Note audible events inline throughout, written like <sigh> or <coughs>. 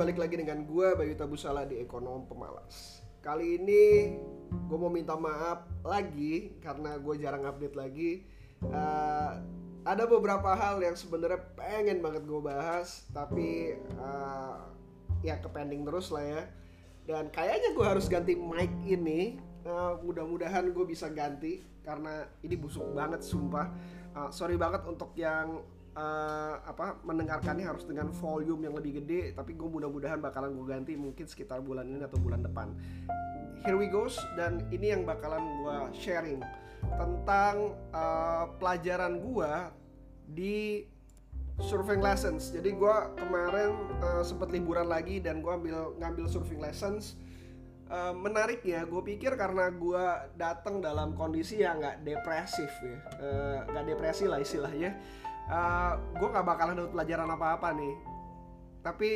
balik lagi dengan gue Bayu Tabusala di Ekonom Pemalas. Kali ini gue mau minta maaf lagi karena gue jarang update lagi. Uh, Ada beberapa hal yang sebenarnya pengen banget gue bahas Tapi uh, ya kepending terus lah ya. Dan kayaknya gue harus ganti mic ini. Uh, Mudah-mudahan gue bisa ganti karena ini busuk banget sumpah. Uh, Sorry banget untuk yang uh, apa mendengarkannya harus dengan volume yang lebih gede tapi gue mudah-mudahan bakalan gue ganti mungkin sekitar bulan ini atau bulan depan. Here we goes dan ini yang bakalan gue sharing tentang uh, pelajaran gue di surfing lessons. Jadi gue kemarin uh, sempat liburan lagi dan gue ambil ngambil surfing lessons. Uh, menariknya gue pikir karena gue datang dalam kondisi yang nggak depresif ya. Nggak uh, depresi lah istilahnya uh, eh, gue nggak bakalan dapat pelajaran apa-apa nih. Tapi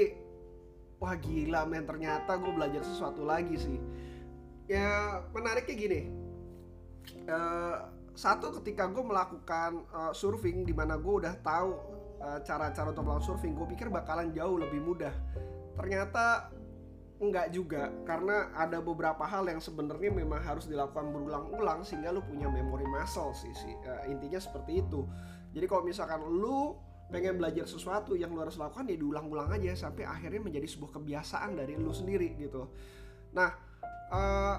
wah gila men ternyata gue belajar sesuatu lagi sih. Ya menariknya gini. Uh, satu ketika gue melakukan uh, surfing di mana gue udah tahu cara-cara untuk melakukan surfing gue pikir bakalan jauh lebih mudah. Ternyata enggak juga karena ada beberapa hal yang sebenarnya memang harus dilakukan berulang-ulang sehingga lu punya memory muscle sih, sih. Uh, intinya seperti itu jadi kalau misalkan lu pengen belajar sesuatu yang lu harus lakukan ya diulang-ulang aja sampai akhirnya menjadi sebuah kebiasaan dari lu sendiri gitu. Nah, uh,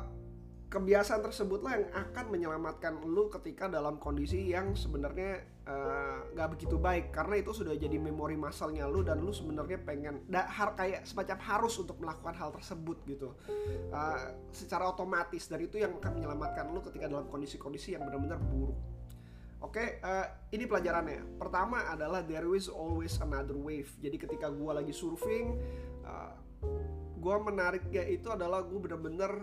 kebiasaan tersebutlah yang akan menyelamatkan lu ketika dalam kondisi yang sebenarnya eh, nggak uh, begitu baik karena itu sudah jadi memori masalnya lu dan lu sebenarnya pengen da, har, kayak semacam harus untuk melakukan hal tersebut gitu uh, secara otomatis dari itu yang akan menyelamatkan lu ketika dalam kondisi-kondisi yang benar-benar buruk Oke, okay, uh, eh, ini pelajarannya. Pertama adalah there is always another wave. Jadi ketika gue lagi surfing, uh, gue menariknya itu adalah gue bener-bener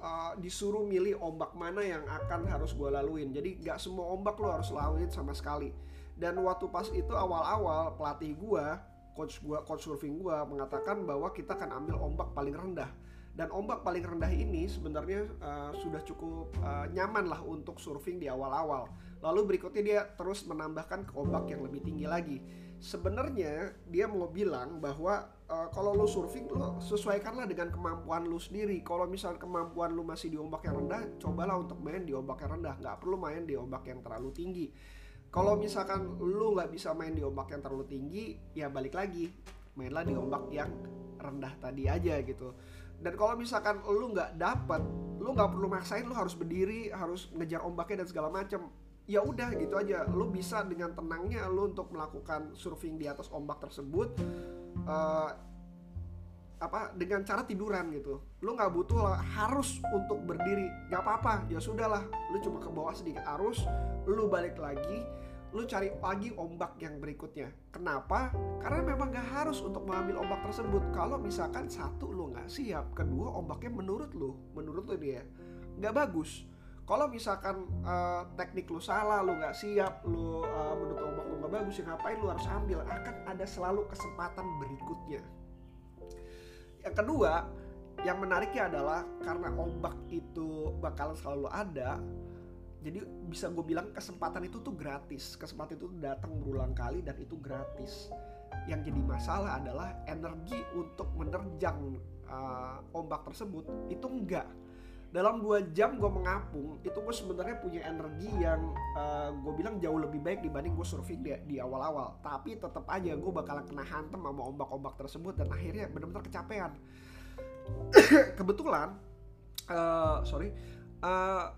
uh, disuruh milih ombak mana yang akan harus gue laluin. Jadi gak semua ombak lo harus laluin sama sekali. Dan waktu pas itu awal-awal pelatih gue, coach gue, coach surfing gue mengatakan bahwa kita akan ambil ombak paling rendah dan ombak paling rendah ini sebenarnya uh, sudah cukup uh, nyaman lah untuk surfing di awal-awal. Lalu berikutnya dia terus menambahkan ke ombak yang lebih tinggi lagi. Sebenarnya dia mau bilang bahwa uh, kalau lo surfing lo sesuaikanlah dengan kemampuan lo sendiri. Kalau misalnya kemampuan lo masih di ombak yang rendah, cobalah untuk main di ombak yang rendah. Nggak perlu main di ombak yang terlalu tinggi. Kalau misalkan lo nggak bisa main di ombak yang terlalu tinggi, ya balik lagi mainlah di ombak yang rendah tadi aja gitu dan kalau misalkan lu nggak dapat lu nggak perlu maksain lu harus berdiri harus ngejar ombaknya dan segala macam ya udah gitu aja lu bisa dengan tenangnya lu untuk melakukan surfing di atas ombak tersebut uh, apa dengan cara tiduran gitu lu nggak butuh lah, harus untuk berdiri nggak apa-apa ya sudahlah lu cuma ke bawah sedikit arus lu balik lagi lu cari lagi ombak yang berikutnya. Kenapa? Karena memang gak harus untuk mengambil ombak tersebut. Kalau misalkan satu lu gak siap, kedua ombaknya menurut lu, menurut lu dia gak bagus. Kalau misalkan uh, teknik lu salah, lu gak siap, lu uh, menurut ombak lu gak bagus, ya ngapain lu harus ambil? Akan ada selalu kesempatan berikutnya. Yang kedua, yang menariknya adalah karena ombak itu bakalan selalu ada, jadi bisa gue bilang kesempatan itu tuh gratis kesempatan itu datang berulang kali dan itu gratis yang jadi masalah adalah energi untuk menerjang uh, ombak tersebut itu enggak dalam dua jam gue mengapung itu gue sebenarnya punya energi yang uh, gue bilang jauh lebih baik dibanding gue surfing di, awal-awal. Tapi tetap aja gue bakalan kena hantem sama ombak-ombak tersebut dan akhirnya benar-benar kecapean. <coughs> Kebetulan uh, sorry uh,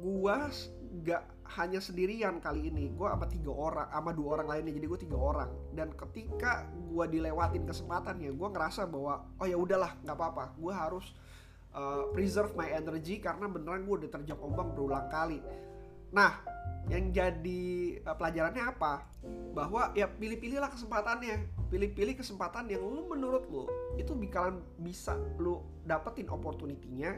gua gak hanya sendirian kali ini gue sama tiga orang sama dua orang lainnya jadi gue tiga orang. Dan ketika gue dilewatin kesempatannya gue ngerasa bahwa oh ya udahlah nggak apa-apa gue harus uh, preserve my energy karena beneran gue udah terjang ombak berulang kali. Nah yang jadi uh, pelajarannya apa? Bahwa ya pilih-pilihlah kesempatannya. Pilih-pilih kesempatan yang lu menurut lu itu bakalan bisa lu dapetin opportunity-nya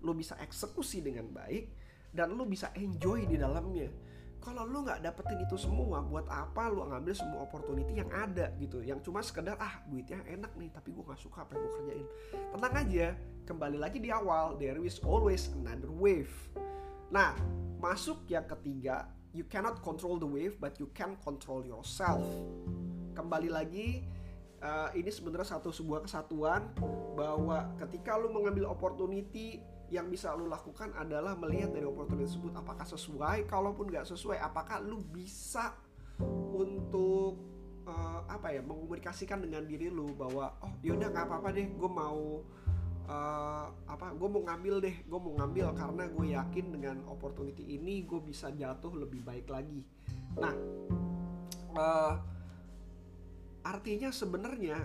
lu bisa eksekusi dengan baik dan lu bisa enjoy di dalamnya kalau lu nggak dapetin itu semua buat apa lu ngambil semua opportunity yang ada gitu? Yang cuma sekedar ah duitnya enak nih tapi gue nggak suka apa yang gue kerjain. Tenang aja kembali lagi di awal there is always another wave. Nah masuk yang ketiga you cannot control the wave but you can control yourself. Kembali lagi uh, ini sebenarnya satu sebuah kesatuan bahwa ketika lu mengambil opportunity yang bisa lu lakukan adalah melihat dari opportunity tersebut. Apakah sesuai? Kalaupun nggak sesuai apakah lu bisa untuk uh, apa ya mengomunikasikan dengan diri lu bahwa oh yaudah nggak apa-apa deh gue mau uh, apa gue mau ngambil deh gue mau ngambil karena gue yakin dengan opportunity ini gue bisa jatuh lebih baik lagi. Nah uh, artinya sebenarnya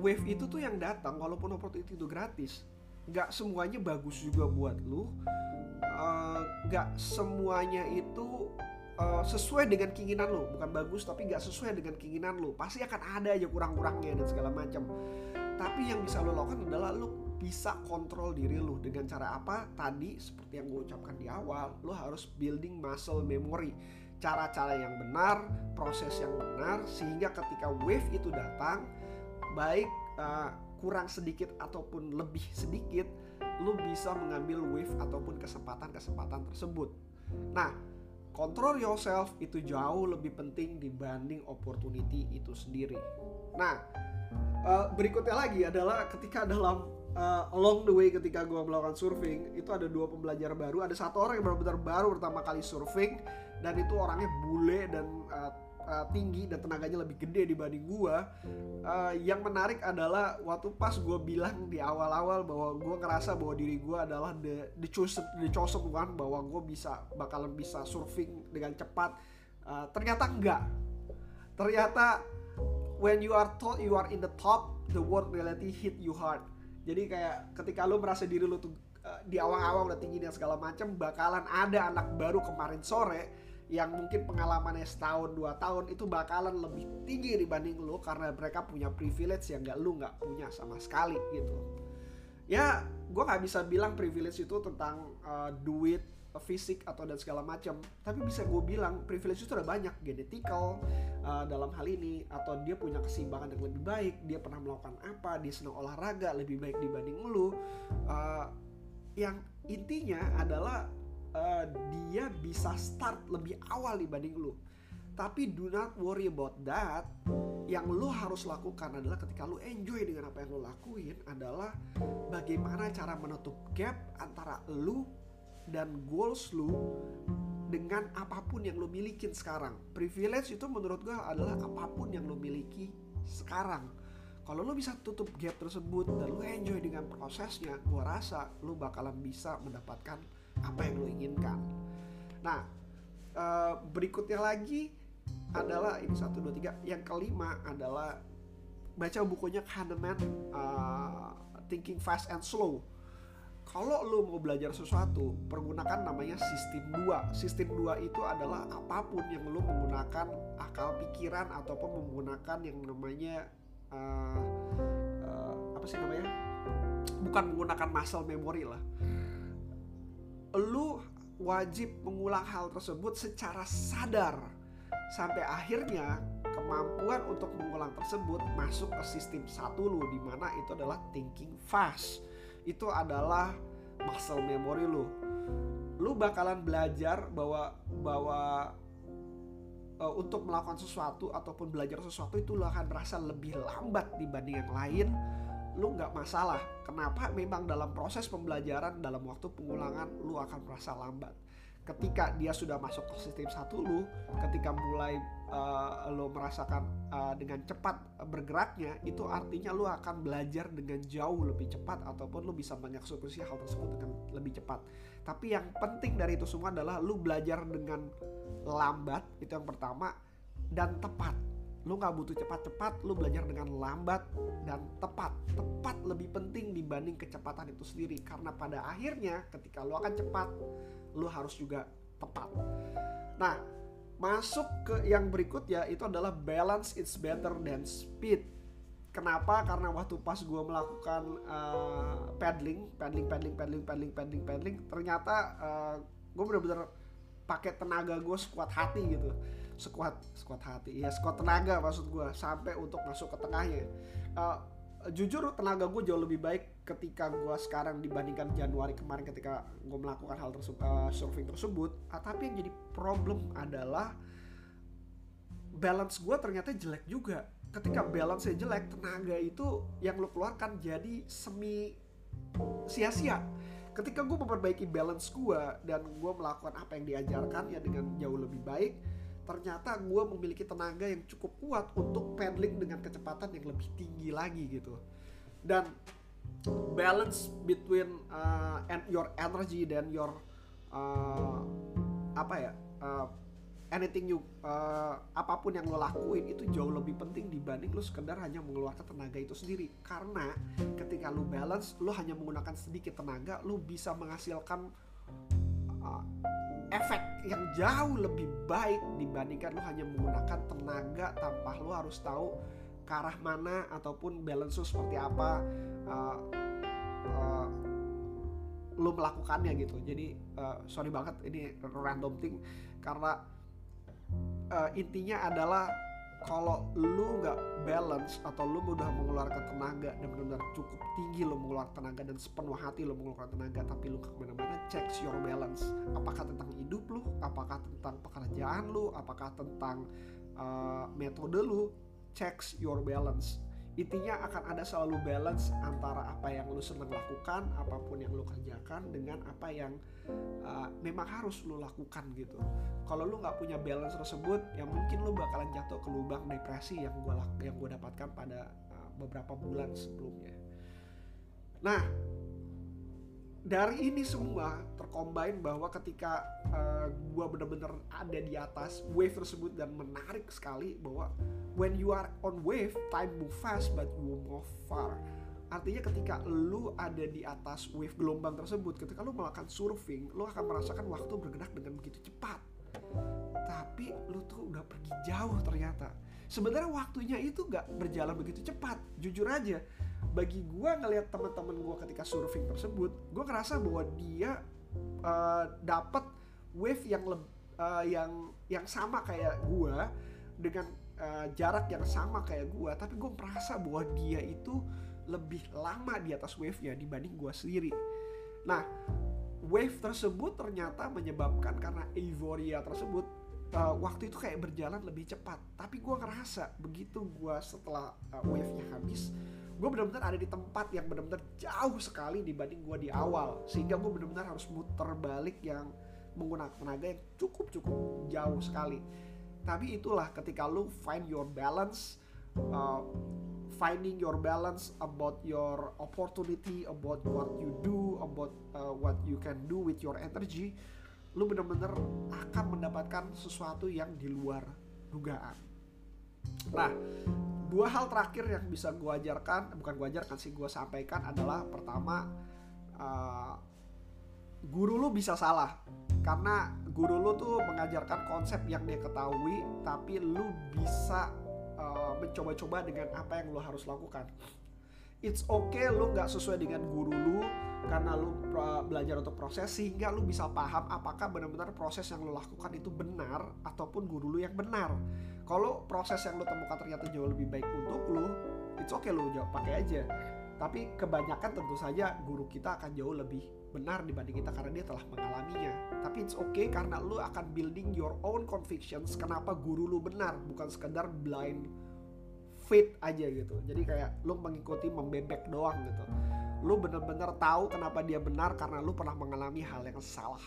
wave itu tuh yang datang walaupun opportunity itu gratis nggak semuanya bagus juga buat lu. Nggak uh, semuanya itu uh, sesuai dengan keinginan lo bukan bagus tapi nggak sesuai dengan keinginan lo pasti akan ada aja kurang-kurangnya dan segala macam. Tapi yang bisa lo lakukan adalah lo bisa kontrol diri lo dengan cara apa? Tadi seperti yang gue ucapkan di awal lo harus building muscle memory. Cara-cara yang benar proses yang benar sehingga ketika wave itu datang baik uh, kurang sedikit ataupun lebih sedikit lo bisa mengambil wave ataupun kesempatan-kesempatan tersebut nah control yourself itu jauh lebih penting dibanding opportunity itu sendiri. Nah, uh, berikutnya lagi adalah ketika dalam uh, along the way ketika gue melakukan surfing itu ada dua pembelajar baru, ada satu orang yang benar-benar baru pertama kali surfing dan itu orangnya bule dan uh, uh, tinggi dan tenaganya lebih gede dibanding gua. Uh, yang menarik adalah waktu pas gue bilang di awal-awal bahwa gue ngerasa bahwa diri gue adalah the the chosen the chosen one bahwa gue bisa bakalan bisa surfing dengan cepat. Uh, ternyata enggak. Ternyata when you are thought you are in the top, the world reality hit you hard. Jadi kayak ketika lo merasa diri lo tuh uh, di awal-awal udah tinggi dan segala macam, bakalan ada anak baru kemarin sore yang mungkin pengalamannya setahun dua tahun itu bakalan lebih tinggi dibanding lu karena mereka punya privilege yang gak lu nggak punya sama sekali gitu. Ya gue nggak bisa bilang privilege itu tentang uh, duit fisik atau dan segala macam tapi bisa gue bilang privilege itu ada banyak. Genetikal uh, dalam hal ini atau dia punya keseimbangan yang lebih baik dia pernah melakukan apa dia senang olahraga lebih baik dibanding lu. Uh, yang intinya adalah uh, dia bisa start lebih awal dibanding lu. Tapi do not worry about that. Yang lu harus lakukan adalah ketika lu enjoy dengan apa yang lu lakuin adalah bagaimana cara menutup gap antara lu dan goals lu dengan apa pun yang lu milikin sekarang. Privilege itu menurut gue adalah apa pun yang lu miliki sekarang. Kalau lu bisa tutup gap tersebut dan lu enjoy dengan prosesnya, gue rasa lu bakalan bisa mendapatkan apa yang lo inginkan. Nah, uh, berikutnya lagi adalah ini satu dua tiga. Yang kelima adalah baca bukunya Kahneman uh, Thinking Fast and Slow. Kalau lo mau belajar sesuatu, pergunakan namanya sistem 2. Sistem 2 itu adalah apa pun yang lo menggunakan akal pikiran ataupun menggunakan yang namanya uh, uh, apa sih namanya? Bukan menggunakan muscle memory lah lu wajib mengulang hal tersebut secara sadar sampai akhirnya kemampuan untuk mengulang tersebut masuk ke sistem satu lu di mana itu adalah thinking fast. Itu adalah muscle memory lu. Lu bakalan belajar bahwa bahwa uh, untuk melakukan sesuatu ataupun belajar sesuatu itu lu akan merasa lebih lambat dibanding yang lain lu nggak masalah. Kenapa? Memang dalam proses pembelajaran, dalam waktu pengulangan, lu akan merasa lambat. Ketika dia sudah masuk ke sistem satu lu, ketika mulai uh, lu merasakan uh, dengan cepat bergeraknya, itu artinya lu akan belajar dengan jauh lebih cepat ataupun lu bisa mengeksekusi hal tersebut dengan lebih cepat. Tapi yang penting dari itu semua adalah lu belajar dengan lambat, itu yang pertama, dan tepat lu nggak butuh cepat-cepat lu belajar dengan lambat dan tepat. Tepat lebih penting dibanding kecepatan itu sendiri. Karena pada akhirnya ketika lu akan cepat lu harus juga tepat. Nah masuk ke yang berikutnya itu adalah balance it's better than speed. Kenapa? Karena waktu pas gue melakukan uh, paddling paddling paddling paddling paddling paddling paddling ternyata uh, eh, gue bener-bener pakai tenaga gue sekuat hati gitu sekuat sekuat hati. Ya sekuat tenaga maksud gue sampai untuk masuk ke tengahnya uh, jujur tenaga gue jauh lebih baik ketika gue sekarang dibandingkan Januari kemarin ketika gue melakukan hal tersebut uh, surfing tersebut. Uh, tapi yang jadi problem adalah balance gue ternyata jelek juga. Ketika balance jelek tenaga itu yang lo keluarkan jadi semi sia-sia. Ketika gue memperbaiki balance gue dan gue melakukan apa yang diajarkan ya dengan jauh lebih baik ternyata gue memiliki tenaga yang cukup kuat untuk paddling dengan kecepatan yang lebih tinggi lagi gitu. Dan balance between uh, and your energy dan your uh, apa ya uh, anything you uh, apa pun yang lo lakuin itu jauh lebih penting dibanding lo sekedar hanya mengeluarkan tenaga itu sendiri. Karena ketika lo balance lo hanya menggunakan sedikit tenaga lo bisa menghasilkan efek yang jauh lebih baik dibandingkan lo hanya menggunakan tenaga tanpa lo harus tahu ke arah mana ataupun balance lo seperti apa uh, uh, lo melakukannya gitu. Jadi uh, sorry banget ini random thing. Karena uh, intinya adalah kalau lu nggak balance atau lu mudah mengeluarkan tenaga dan benar-benar cukup tinggi lu mengeluarkan tenaga dan sepenuh hati lu mengeluarkan tenaga tapi lu ke mana-mana checks your balance. Apakah tentang hidup lu? Apakah tentang pekerjaan lu? Apakah tentang uh, metode lu? Checks your balance intinya akan ada selalu balance antara apa yang lu senang lakukan apa pun yang lu kerjakan dengan apa yang uh, memang harus lu lakukan gitu. Kalau lu nggak punya balance tersebut ya mungkin lu bakalan jatuh ke lubang depresi yang gue yang gue dapatkan pada uh, beberapa bulan sebelumnya. Nah dari ini semua tercombine bahwa ketika uh, gue bener-bener ada di atas wave tersebut dan menarik sekali bahwa when you are on wave time move fast but you move far. Artinya ketika lu ada di atas wave gelombang tersebut ketika lu melakukan surfing lu akan merasakan waktu bergerak dengan begitu cepat. Tapi lu tuh udah pergi jauh ternyata. Sebenarnya waktunya itu gak berjalan begitu cepat jujur aja bagi gue ngelihat teman-teman gue ketika surfing tersebut gue ngerasa bahwa dia uh, dapat wave yang uh, yang yang sama kayak gue dengan uh, jarak yang sama kayak gue tapi gue merasa bahwa dia itu lebih lama di atas wave-nya dibanding gue sendiri. Nah wave tersebut ternyata menyebabkan karena euforia tersebut uh, waktu itu kayak berjalan lebih cepat. Tapi gue ngerasa begitu gue setelah uh, wave-nya habis gue benar-benar ada di tempat yang benar-benar jauh sekali dibanding gue di awal. Sehingga gue benar-benar harus muter balik yang menggunakan tenaga yang cukup cukup jauh sekali. Tapi itulah ketika lu find your balance uh, finding your balance about your opportunity about what you do about uh, what you can do with your energy lu benar-benar akan mendapatkan sesuatu yang di luar dugaan. Nah dua hal terakhir yang bisa gue ajarkan bukan gue ajarkan sih gue sampaikan adalah pertama uh, guru lu bisa salah. Karena guru lu tuh mengajarkan konsep yang dia ketahui tapi lu bisa uh, mencoba-coba dengan apa yang lu harus lakukan it's okay lu nggak sesuai dengan guru lu karena lu belajar untuk proses sehingga lu bisa paham apakah benar-benar proses yang lu lakukan itu benar ataupun guru lu yang benar. Kalau proses yang lu temukan ternyata jauh lebih baik untuk lu, it's okay lu jawab pakai aja. Tapi kebanyakan tentu saja guru kita akan jauh lebih benar dibanding kita karena dia telah mengalaminya. Tapi it's okay karena lu akan building your own convictions kenapa guru lu benar, bukan sekedar blind faith aja gitu. Jadi kayak lu mengikuti membebek doang gitu. Lu bener-bener tahu kenapa dia benar karena lu pernah mengalami hal yang salah.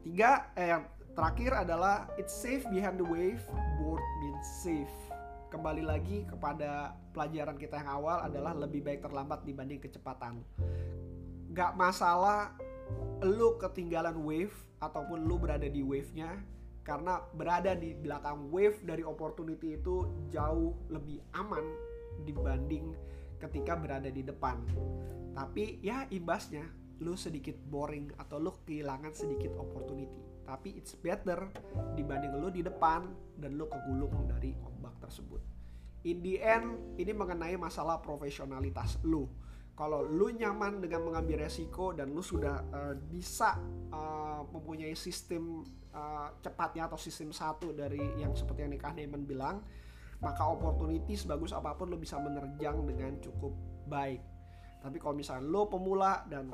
Ketiga eh yang terakhir adalah it's safe behind the wave board means safe. Kembali lagi kepada pelajaran kita yang awal adalah lebih baik terlambat dibanding kecepatan. Gak masalah lu ketinggalan wave ataupun lu berada di wave-nya karena berada di belakang wave dari opportunity itu jauh lebih aman dibanding ketika berada di depan. Tapi ya imbasnya lu sedikit boring atau lu kehilangan sedikit opportunity. Tapi it's better dibanding lu di depan dan lu kegulung dari ombak tersebut. In the end, ini mengenai masalah profesionalitas lu. Kalau lu nyaman dengan mengambil resiko dan lu sudah uh, bisa uh, mempunyai sistem uh, cepatnya atau sistem satu dari yang seperti yang Nikah Neyman bilang, maka opportunity sebagus apa pun lo bisa menerjang dengan cukup baik. Tapi kalau misalnya lo pemula dan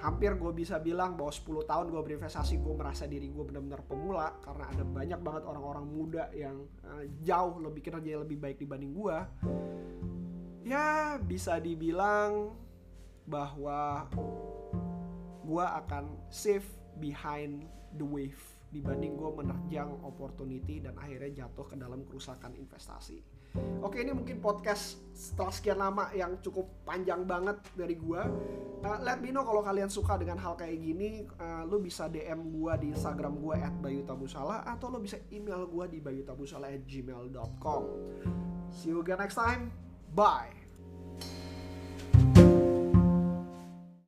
hampir gue bisa bilang bahwa 10 tahun gue berinvestasi gue merasa diri gue benar-benar pemula karena ada banyak banget orang-orang muda yang uh, jauh lebih kinerja lebih baik dibanding gue ya bisa dibilang bahwa gue akan safe behind the wave dibanding gue menerjang opportunity dan akhirnya jatuh ke dalam kerusakan investasi. Oke ini mungkin podcast setelah sekian lama yang cukup panjang banget dari gue. Uh, let me know kalau kalian suka dengan hal kayak gini, uh, lu bisa DM gue di Instagram gue @bayutabusala atau lu bisa email gue di bayutabusala@gmail.com. See you again next time. Bye.